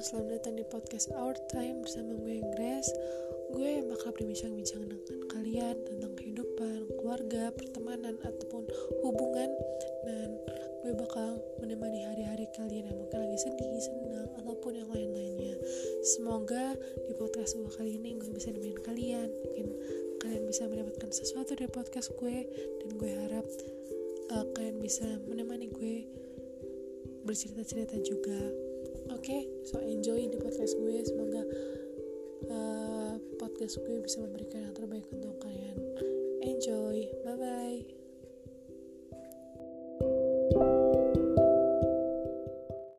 selamat datang di podcast Our Time bersama gue Grace Gue yang bakal berbincang-bincang dengan kalian tentang kehidupan, keluarga, pertemanan, ataupun hubungan. Dan gue bakal menemani hari-hari kalian yang mungkin lagi sedih, senang, ataupun yang lain-lainnya. Semoga di podcast gue kali ini gue bisa nemenin kalian. Mungkin kalian bisa mendapatkan sesuatu dari podcast gue. Dan gue harap uh, kalian bisa menemani gue bercerita-cerita juga. Oke okay? Podcast gue. Semoga uh, podcast gue bisa memberikan yang terbaik